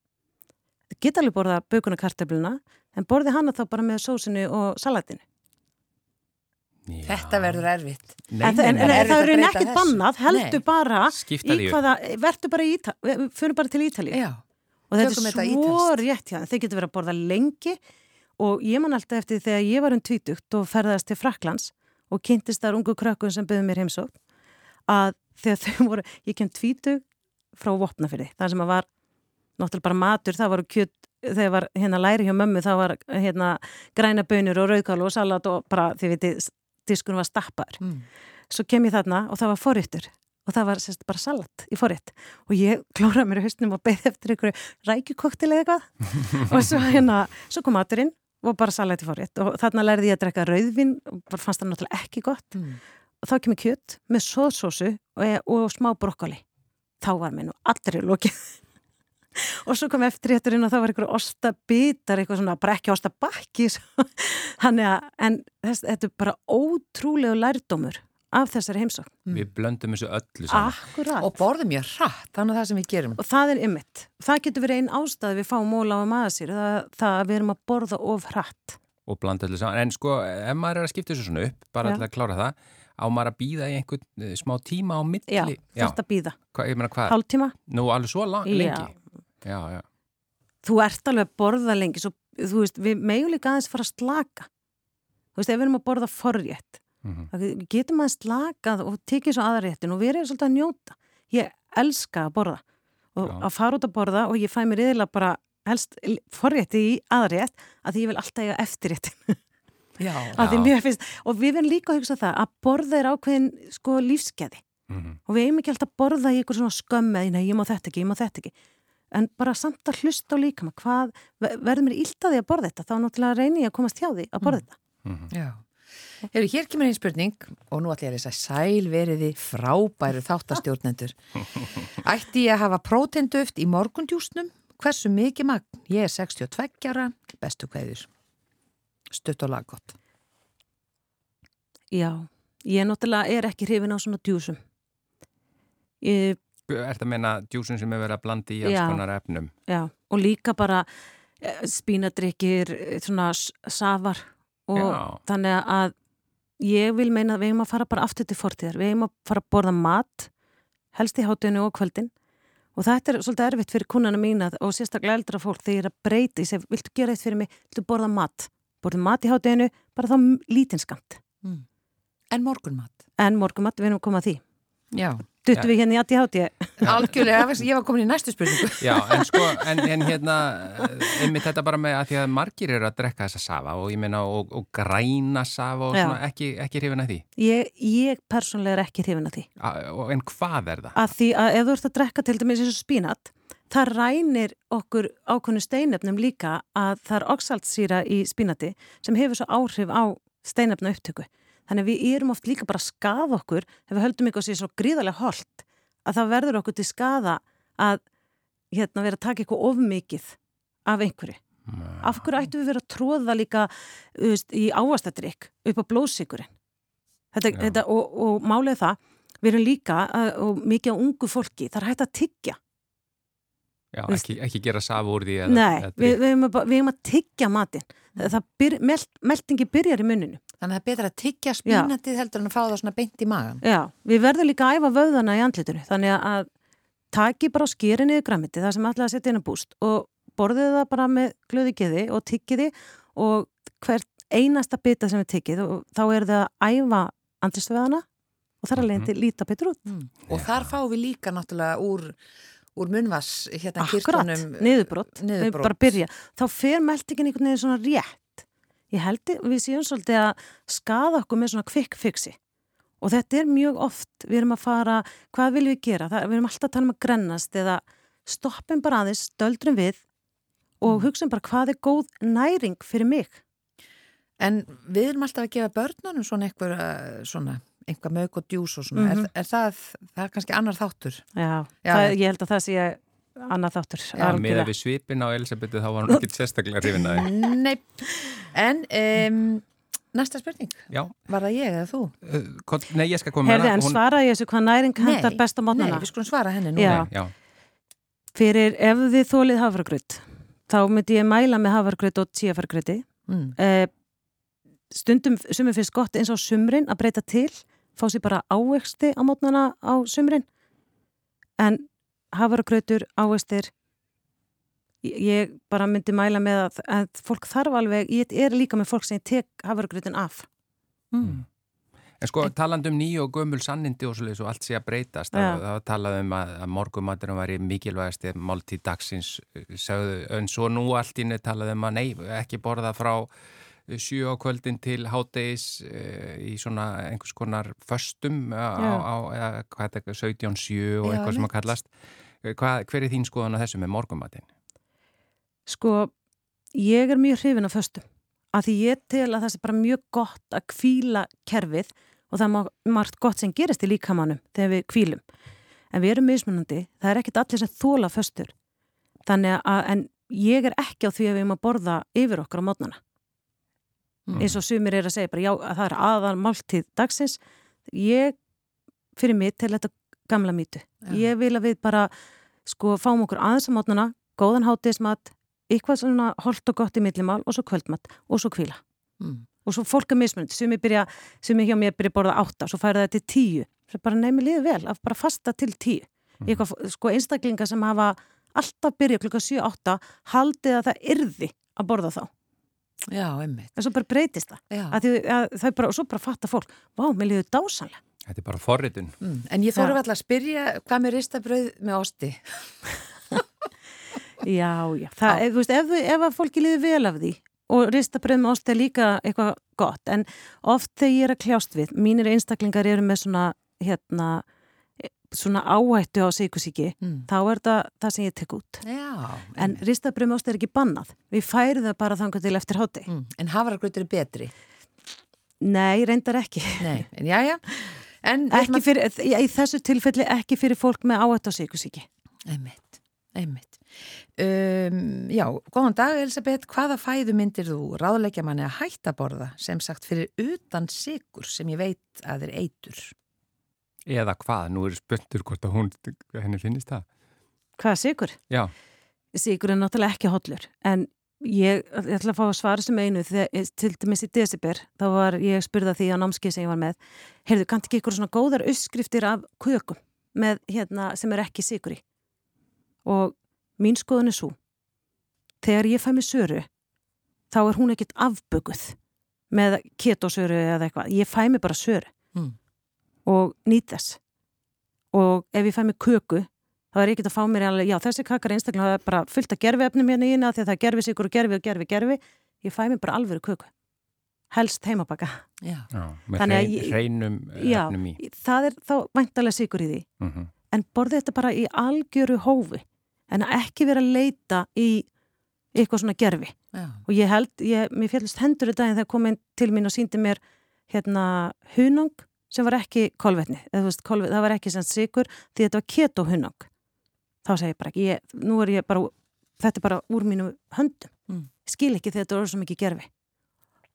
Það geta alveg borða bökuna kartöfluna, en borði hana þá bara með sósinu og salatinu. Já. Þetta verður erfitt. Nei, en, það- en, nei, en nei. erfitt það að eru nekkit bannað, heldur Nei. bara Skipta í hvaða, verður bara í Ítalíu, fyrir bara til Ítalíu. Já. Og þetta Tökum er svo rétt hjá þeim. Þeir getur verið að borða lengi og ég man alltaf eftir þegar ég var um tvítugt og ferðast til Fraklands og kynntist þar ungu krökkun sem byggði mér heimsótt að þegar þau [LAUGHS] voru, ég kem tvítug frá Vopnafyrði, það sem að var náttúrulega bara matur, það var kjöt þegar var hérna læri hjá mömmu, það var hérna græna bönur og rauðkál og salat og bara, þið veitir, diskunum var stappaður Mm. svo kem ég þarna og það var forréttur og það var sérst bara salat í forrétt og ég klóraði mér í hausnum og beði eftir einhverju rækjukoktil eða eitthvað [LAUGHS] og svo hérna, svo kom maturinn og bara salat í forrétt. Og þarna lærði ég að drekka rauðvin og bara fannst það náttúrulega ekki gott. Mm. og þá kemur kjött með sóðsósu og, og smá brokkoli. Þá var mér nú allri lokið. [LAUGHS] Og svo kom eftirrétturinn og þá var einhverju ostabitar, eitthvað svona bara ekki ostabakki [LAUGHS] þannig að, en þess, þetta er bara ótrúlegu lærdómur af þessari heimsókn Við blöndum þessu öllu saman. Akkurat. Og borðum mjög hratt, þannig að það sem við gerum. Og það er ymmit. Það getur verið einn ástæð við fáum móla á maðursýr, það, það að við erum að borða of hratt. og blanda öllu saman. En sko, ef maður er að skipta þessu svona upp, bara til að klára það, á maður að býða í einhvern eh, smá tíma á milli. Já, að býða. Hva, ég meina hvað, Hálftíma, nú alveg svo lang, Já. lengi? Já, já. þú ert alveg að borða lengi, svo, þú veist, við megum líka aðeins fara að slaka. Þú veist, ef við erum að borða forrétt, Mm það við getum að slakað og tekið svo aðréttin og við erum svolítið að njóta. Ég elska að borða og Já. að fara út að borða og ég fæ mér yfirlega bara helst forrétti í aðrétt að því ég vil alltaf eiga eftirréttin. [LAUGHS] Já. Já. mér finnst, og við verðum líka að hugsa það að borða er ákveðin sko lífskeði -hmm. og við eigum ekki alltaf að borða í eitthvað svona skömmi að nei, ég má þetta ekki, ég má þetta ekki en bara samt að hlusta á líkama hvað, ver- verður mér illt að því að borða þetta þá náttúrulega reyni ég að komast hjá því að borða þetta Já. Hefur, hér kemur einn spurning og nú ætla ég að lesa sæl veriði frábæru þáttastjórnendur. [LAUGHS] Ætti ég að hafa prótenduft í morgundjúsnum? Hversu mikið magn? Ég er 62 ára, bestu kveður. Stutt og laggott. Já, ég náttúrulega er ekki hrifin á svona djúsum ég, Er þetta að meina djúsin sem er verið að blanda í alls Já. konar efnum? já, og líka bara eh, spínadrykkir, eh, svona safar og Já. þannig að ég vil meina að við eigum að fara bara aftur til fortíðar, við eigum að fara að borða mat helst í hátinu og kvöldin. Og þetta er svolítið erfitt fyrir kunnana mína og sérstaklega eldra fólk þegar að breyta ég segi, viltu gera eitt fyrir mig, viltu borða mat? Borða mat í hátinu, bara þá lítinskamt En morgunmat? en morgumat, við erum að koma að því. Já. Duttu Já. við hérna í aðti háti [LAUGHS] Algjörlega, ég var komin í næstu spurningu. [LAUGHS] Já, en sko, en, en hérna, einmitt þetta bara með að því að margir eru að drekka þessa safa og ég meina og, og græna safa og Já. svona, ekki, ekki hrifin að því. ég, ég persónlega er ekki hrifin að því A, og, en hvað er það? að því að ef þú ert að drekka til dæmis eins og spínat það rænir okkur ákveðnu steinefnum líka að það er oxaltsýra í spínati sem hefur svo áhrif á steinefna upptöku þannig að við erum oft líka bara að skaða okkur ef við höldum ykkur sér svo gríðarlega holt að það verður okkur til skaða að hérna vera að taka eitthvað of mikið af einhverju. Af hverju ættu við vera að tróða líka veist, í ávastadrykk upp á blóðsíkurinn? Þetta, þetta, og, og málið það, við erum líka og mikið á ungu fólki, það er hægt að tyggja. Já, ekki, ekki gera safu úr því eða, Nei, eða við, við erum að, að tyggja matinn. Byr, meld, meldingi byrjar í muninu. Þannig að það er betra að tyggja spínatið heldur en að fá það svona beint í magan. Já, við verðum líka að æfa vöðana í andlitinu. Þannig að taki bara skýrinni í græmiti, það sem ætlaði að setja inn að búst og borðið það bara með glöði geði og tykkiði og hvert einasta bita sem er tykkið og þá er það að æfa andlistöðana og þar alveg til mhm. líta betur út. Mm. Og þar fáum við líka náttúrulega úr, úr munvass hérna Akkurat, niðurbrott, niðurbrott. bara byrja. Þá fer meldingin einhvern veginn svona rétt. Ég held við séum svolítið að skada okkur með svona quick fixi og þetta er mjög oft, við erum að fara, hvað viljum við gera? Það, við erum alltaf að tala um að grennast eða stoppum bara aðeins, stöldrum við og mm. hugsaum bara hvað er góð næring fyrir mig. En við erum alltaf að gefa börnunum svona eitthvað, eh, svona, einhvað mög og djús og svona, mm -hmm. er, er það, það er kannski annar þáttur? Já, Já það, ég held að það sé annar þáttur. Já, með að við svipin á Elisabetu þá var hann ekki sérstaklega hrifin að þið. Nei, en um, næsta spurning, Já. var það ég eða þú? Uh, nei, ég skal koma með það. Herði, en hún... svara ég þessu hvað næring hendar besta mótnana? Nei, við skulum svara henni nú. Já. Já. Fyrir ef þið þólið hafragröð þá myndi ég mæla með hafargröð og tíafargröði mm. eh, stundum sumum finnst gott eins á sumrin að breyta til fá sér bara ávexti á mótnana á sumrin en hafargröður, ávextir. Ég bara myndi mæla með að, að fólk þarf alveg, ég er líka með fólk sem tek hafargröðin af. Mm. En sko taland um nýju og gömul sannindi og svolítið svo allt sé að breytast það, það talað um að, að morgumaturum var í mikilvægast máltíð dagsins sagðu, en svo nú allt ínni talað um að nei, ekki borða frá sjö á kvöldin til háttegis e, eh, í svona einhvers konar föstum á, á, er þetta, 17-7 og eitthvað sem að kallast hvað, hver er þín skoðan að þessu með morgumatin? Sko, ég er mjög hrifin af föstum að því ég tel að það sé bara mjög gott að kvíla kerfið og það er margt gott sem gerist í líkamannum þegar við kvílum. En við erum mismunandi, það er ekkit allir sem þóla föstur. Þannig að, en ég er ekki á því að við erum að borða yfir okkar á mótnana. Mm. Eins og sumir er að segja bara já, að það er aðal máltíð dagsins. Ég, fyrir mig, til þetta gamla mýtu. Ja. Ég vil að við bara, sko, fáum okkur aðeins á mótnana, góðan hátismat, eitthvað svona holt og gott í millimál og svo kvöldmatt og svo kvíla. Mm og svo fólk er mismunandi, sem ég byrja sem ég hjá mér byrja borða átta, svo færa það til tíu svo bara nefnir liðið vel, að bara fasta til tíu mm. eitthvað, sko einstaklinga sem hafa alltaf byrja klukka 7-8 haldið að það yrði að borða þá Já, einmitt. En svo bara breytist það, að því, að það bara, og svo bara fatta fólk, vá, mér liður dásanlega Þetta er bara forritun. Mm. En ég þóru alltaf að spyrja, hvað með ristabröð með osti? [LAUGHS] já, já, það, ef, veist, ef, ef að fólki liður vel af því og ristabröð með ost er líka eitthvað gott en oft þegar ég er að kljást við mínir einstaklingar eru með svona hérna svona áhættu á síkusíki mm. þá er það það sem ég tek út. Já, en ristabröð með ost er ekki bannað. Við færum það bara þangar til eftir háti mm. En hafaragrutur er betri? Nei, reyndar ekki. Nei, en já, já. En, fyrir, Í þessu tilfelli ekki fyrir fólk með áhættu á síkusíki Einmitt, einmitt. Um, já, góðan dag Elisabeth, hvaða fæðu myndir þú ráðleikja manni að hætta borða? Sem sagt fyrir utan sigur sem ég veit að er eitur? Eða hvað? Nú er spöndur hvort að hún, henni finnist það. Hvaða sigur? Já. Sigur er náttúrulega ekki hotlur en ég, ég ætla að fá að svara sem einu þegar, til dæmis í December þá var ég spurða því á námskið sem ég var með heyrðu, kannt ekki ykkur svona góðar uppskriftir af kökum með, hérna, sem er ekki sigur í og Mín skoðun er svo. Þegar ég fæ mig söru, þá er hún ekkit afböguð með ketosöru eða eitthvað. Ég fæ mig bara söru mm. Og nýt þess. Og ef ég fæ mig köku, þá er ég ekkit að fá mér alveg, já þessi kakar einstaklega hafa bara fullt að gerfi efnum hérna í hérna því að það gerfi sigur og gerfi og gerfi, gerfi. Ég fæ mig bara alveg köku. Helst heimabaka. Já, já með hreinum efnum í. Já, það er þá væntalega sigur í því. Mm -hmm. En borði þetta bara í algjöru hófi en ekki vera að leita í eitthvað svona gerfi Já. og ég held, ég, mér fjallist hendur í daginn þegar kom einn til mín og síndi mér hérna hunang sem var ekki kolvetni, veist, kolvetni, það var ekki sem sigur því þetta var keto hunang þá segir ég bara ekki, ég, nú er ég bara, þetta er bara úr mínu höndum. Mm. Skil ekki þegar þetta er svo mikið gerfi.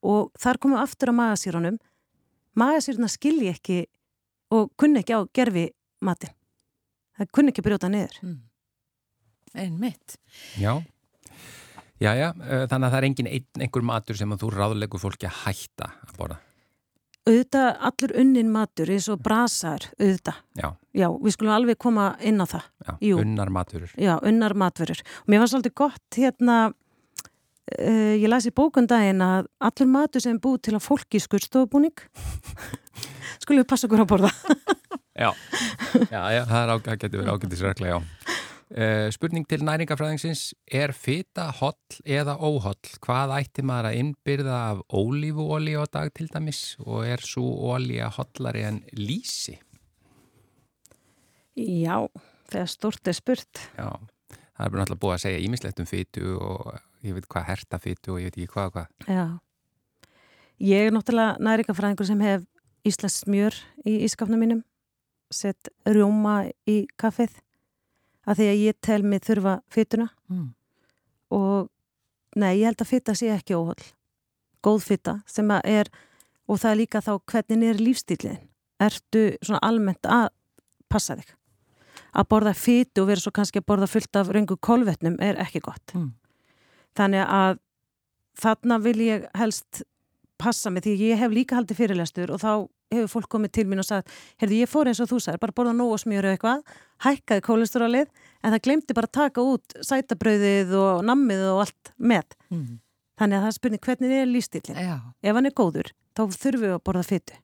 Og þar komum við aftur á magasýrunum. Magasýruna skil ég ekki og kunni ekki á gerfi matin. Það kunni ekki brjóta niður. Mm. Einn mitt. Já. Já, já, uh, þannig að það er engin ein, einhver matur sem að þú ráðlegur fólki að hætta að borða. Auðvitað allur unnin matur eins og brasar, auðvitað. Já, Já, við skulum alveg koma inn á það. já, unnar maturur. Já, unnar matvörur. Og mér var svolítið gott hérna, uh, ég las í bókundaginn að allur matur sem búið til að fólki í skurstofubúning, [LAUGHS] skulum við passa okkur að borða. [LAUGHS] Já, já, já það, er á, það getur verið ágættisregla, já. Uh, spurning til næringafræðingsins, er fita holl eða óholl? Hvað ætti maður að innbyrða af ólífuóli á dag til dæmis og er svo ólíja hollari en lísi? Já, þegar stort er spurt. Já, það er bara náttúrulega búið að segja ímislegt um fytu og ég veit hvað herta fytu og ég veit ekki hvað og hvað. Já. Ég er náttúrulega næringafræðingur sem hef Íslands smjör í ískapnum mínum, sett rjóma í kaffið, að því að ég tel mig þurfa fytuna Mm. og nei, ég held að fytta sé ekki óhald. Góð fytta sem að er, og það er líka þá hvernig er lífstíliðin. Ertu svona almennt að passa þig? Að borða fytu og vera svo kannski að borða fullt af röngu kolvetnum er ekki gott. Mm. Þannig að þarna vil ég helst passa mig því ég hef líka haldið fyrirlestur og þá hefur fólk komið til mín og sagt heyrðu ég fór eins og þú sagði, bara borða nóg og smjöru eitthvað, hækkaði kólesterolið en það glemdi bara að taka út sætabröðið og nammið og allt með. Mm. Þannig að það er spurning hvernig er lífstílinn. Já. Ef hann er góður, þá þurfum við að borða fytu.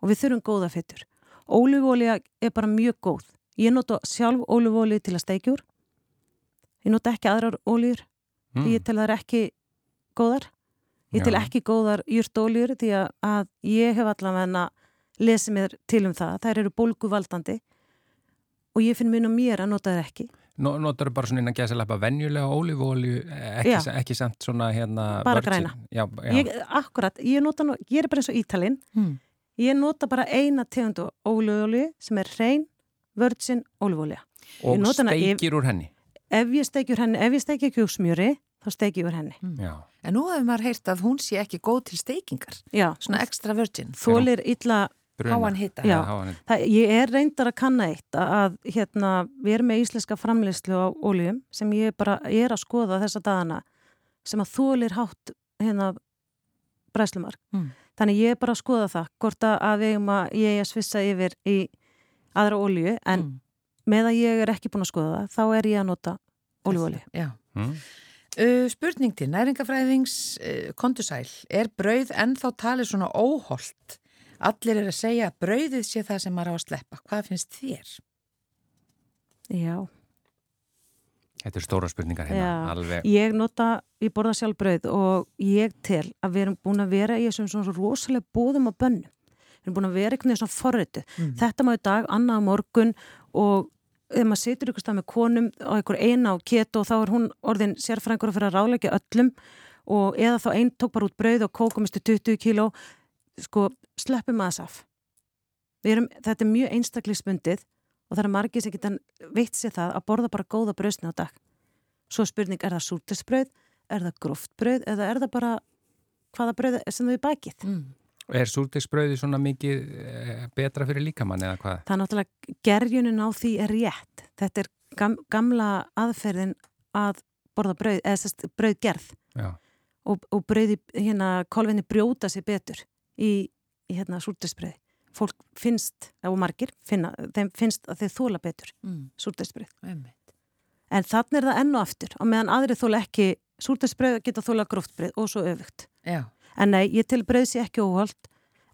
Og við þurfum góða fytur. Ólífólja er bara mjög góð. Ég nota sjálf ólífólju til að steikjur. Ég nota ekki aðrar óljur Mm. ég tel þær ekki góðar. Ég Já. ekki góðar júrtóljur því að, að ég hef allavega lesið mér til um það. Þær eru bólguvaldandi og ég finn og mér að nota þær ekki. Nó, notar bara svona innan gæsa leppa venjulega ólífuóli, ekki, Já. sa- ekki samt svona hérna... Bara græna. Já, já. Ég, akkurat, ég nota, nú- ég er bara eins og ítalinn. Mm. Ég nota bara eina tegundu ólífólju sem er hrein, virgin ólífólja. og steikir úr henni. Ef ég steikjur henni, ef ég steikja kjúksmjöri, þá steikjum við henni. Já. En nú hefur maður heyrt að hún sé ekki góð til steikingar. Já, Svona extra virgin. þólir illa. Háan hita. Já. hita. það, ég er reyndar að kanna eitt að, að hérna, við erum með íslenska framleyslu á óljum sem ég bara er að skoða þessa dagana sem að þólir hátt hérna bræslumark. Mm. Þannig ég er bara að skoða það, hvort að, að við erum að ég er að svissa yfir í aðra ólju, en Mm. með að ég er ekki búin að skoða það, þá er ég að nota óljuolju. Já. Mm. Uh, spurning til næringafræðings uh, kondusæl, er brauð ennþá talið svona óholt? Allir er að segja að brauðið sé það sem maður á að sleppa. Hvað finnst þér? Já. Þetta er stóra spurningar hérna, alveg. Ég nota, ég borða sjálf brauð og ég tel að við erum búin að vera í þessum svona rosalega bóðum á bönnum. Við erum búin að vera einhvern veginn svona forritu. Mm. Þetta má í dag, annað morgun og ef maður situr ykkur stað með konum á einhver eina á keto og þá er hún orðin sérfrængur að fyrir að ráleika öllum og eða þá einn tók bara út brauð og kókumistu 20 kíló, sko, sleppum að þess af. Erum, þetta er mjög einstaklisbundið og það er margir sem geta veitt sér það að borða bara góða brauðsni á dag. Svo spurning, er það súrtisbrauð, er það gróftbrauð eða er það bara hvaða brauð sem þau bakið? Mm. Er súrdegsbrauði svona mikið eh, betra fyrir líkamann eða hvað? Það er náttúrulega gerjunin á því er rétt. Þetta er gam, gamla aðferðin að borða brauð, eða sérst brauðgerð Já. og, og brauði hérna kolvinni brjóta sér betur í, í hérna súrtisbrauði. Fólk finnst, og margir finna, þeim finnst að þeir þóla betur Mm. Einmitt. En þannig er það enn og aftur og meðan aðri þóla ekki súrtisbrauð geta þóla gróftbrauð og svo öfugt. Já. En nei, ég til brauð sér ekki óholt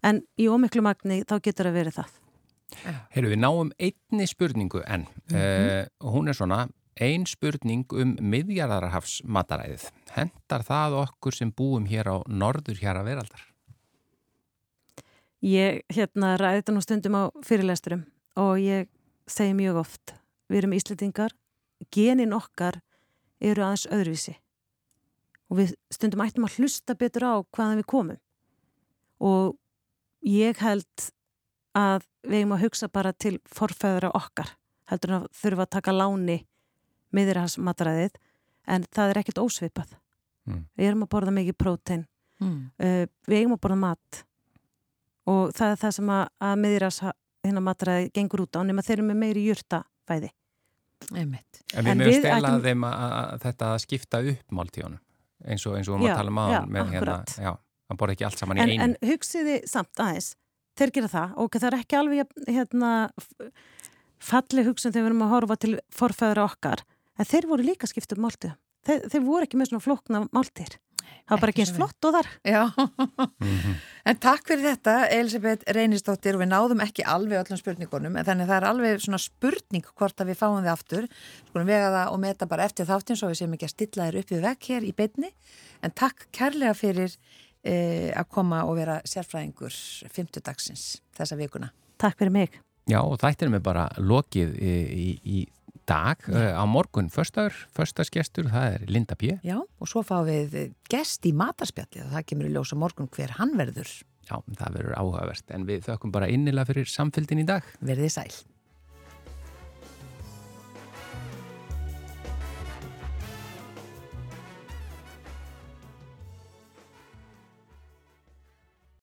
en í ómiklu magni þá getur það verið það. Heyrðu, við náum einni spurningu enn. Mm hún er svona, ein spurning um miðjarðarhafs mataræðið. Hendar það okkur sem búum hér á norður hér að veraldar? Ég hérna ræði þetta nú stundum á fyrirlesturum og ég segi mjög oft, við erum íslitingar, genin okkar eru aðeins öðruvísi og við stundum ættum að hlusta betur á hvaðan við komum og ég held að við eigum að hugsa bara til forfæðra okkar heldur en að þurfa að taka láni miður hans matræðið en það er ekkert ósvipað Mm. við erum að borða mikið prótein Mm. uh, við eigum að borða mat og það er það sem að, að miðras hérna matræði gengur út á nema þeir eru með meiri jurta fæði Einmitt. En við mögum við stela ættum- þeim að, þetta að skipta upp máltíðunum eins og, við máum að tala um aðan með hérna, akkurat. já, hann borði ekki allt saman í en, einu. en hugsiði samt aðeins þeir gera það og það er ekki alveg hérna f- falleg hugsun þegar við erum að horfa til forfæður okkar en þeir voru líka skipt upp máltíð þeir, þeir voru ekki með svona flókna máltíðir það var bara Ekki ekki eins svo vel. flott og þar. Já, Mhm. en takk fyrir þetta Elisabeth Reynisdóttir og við náðum ekki alveg öllum spurningunum en þannig að það er alveg svona spurning hvort að við fáum þið aftur. Skulum vega það og meta bara eftir þáttinn svo við séum ekki að stilla þér upp við vekk hér í beinni. En takk kærlega fyrir eh, að koma og vera sérfræðingur 50 dagsins þessa vikuna. Takk fyrir mig. Já, og þættir með bara lokið í, í, í dag uh, á morgun. Föstagur, föstagsgestur, það er Linda P. Já, og svo fáum við gest í matarspjalli og það kemur í ljós á morgun hver hann verður. Já, það verður áhugavert, en við þökkum bara innilega fyrir samfélgin í dag. verðið sæl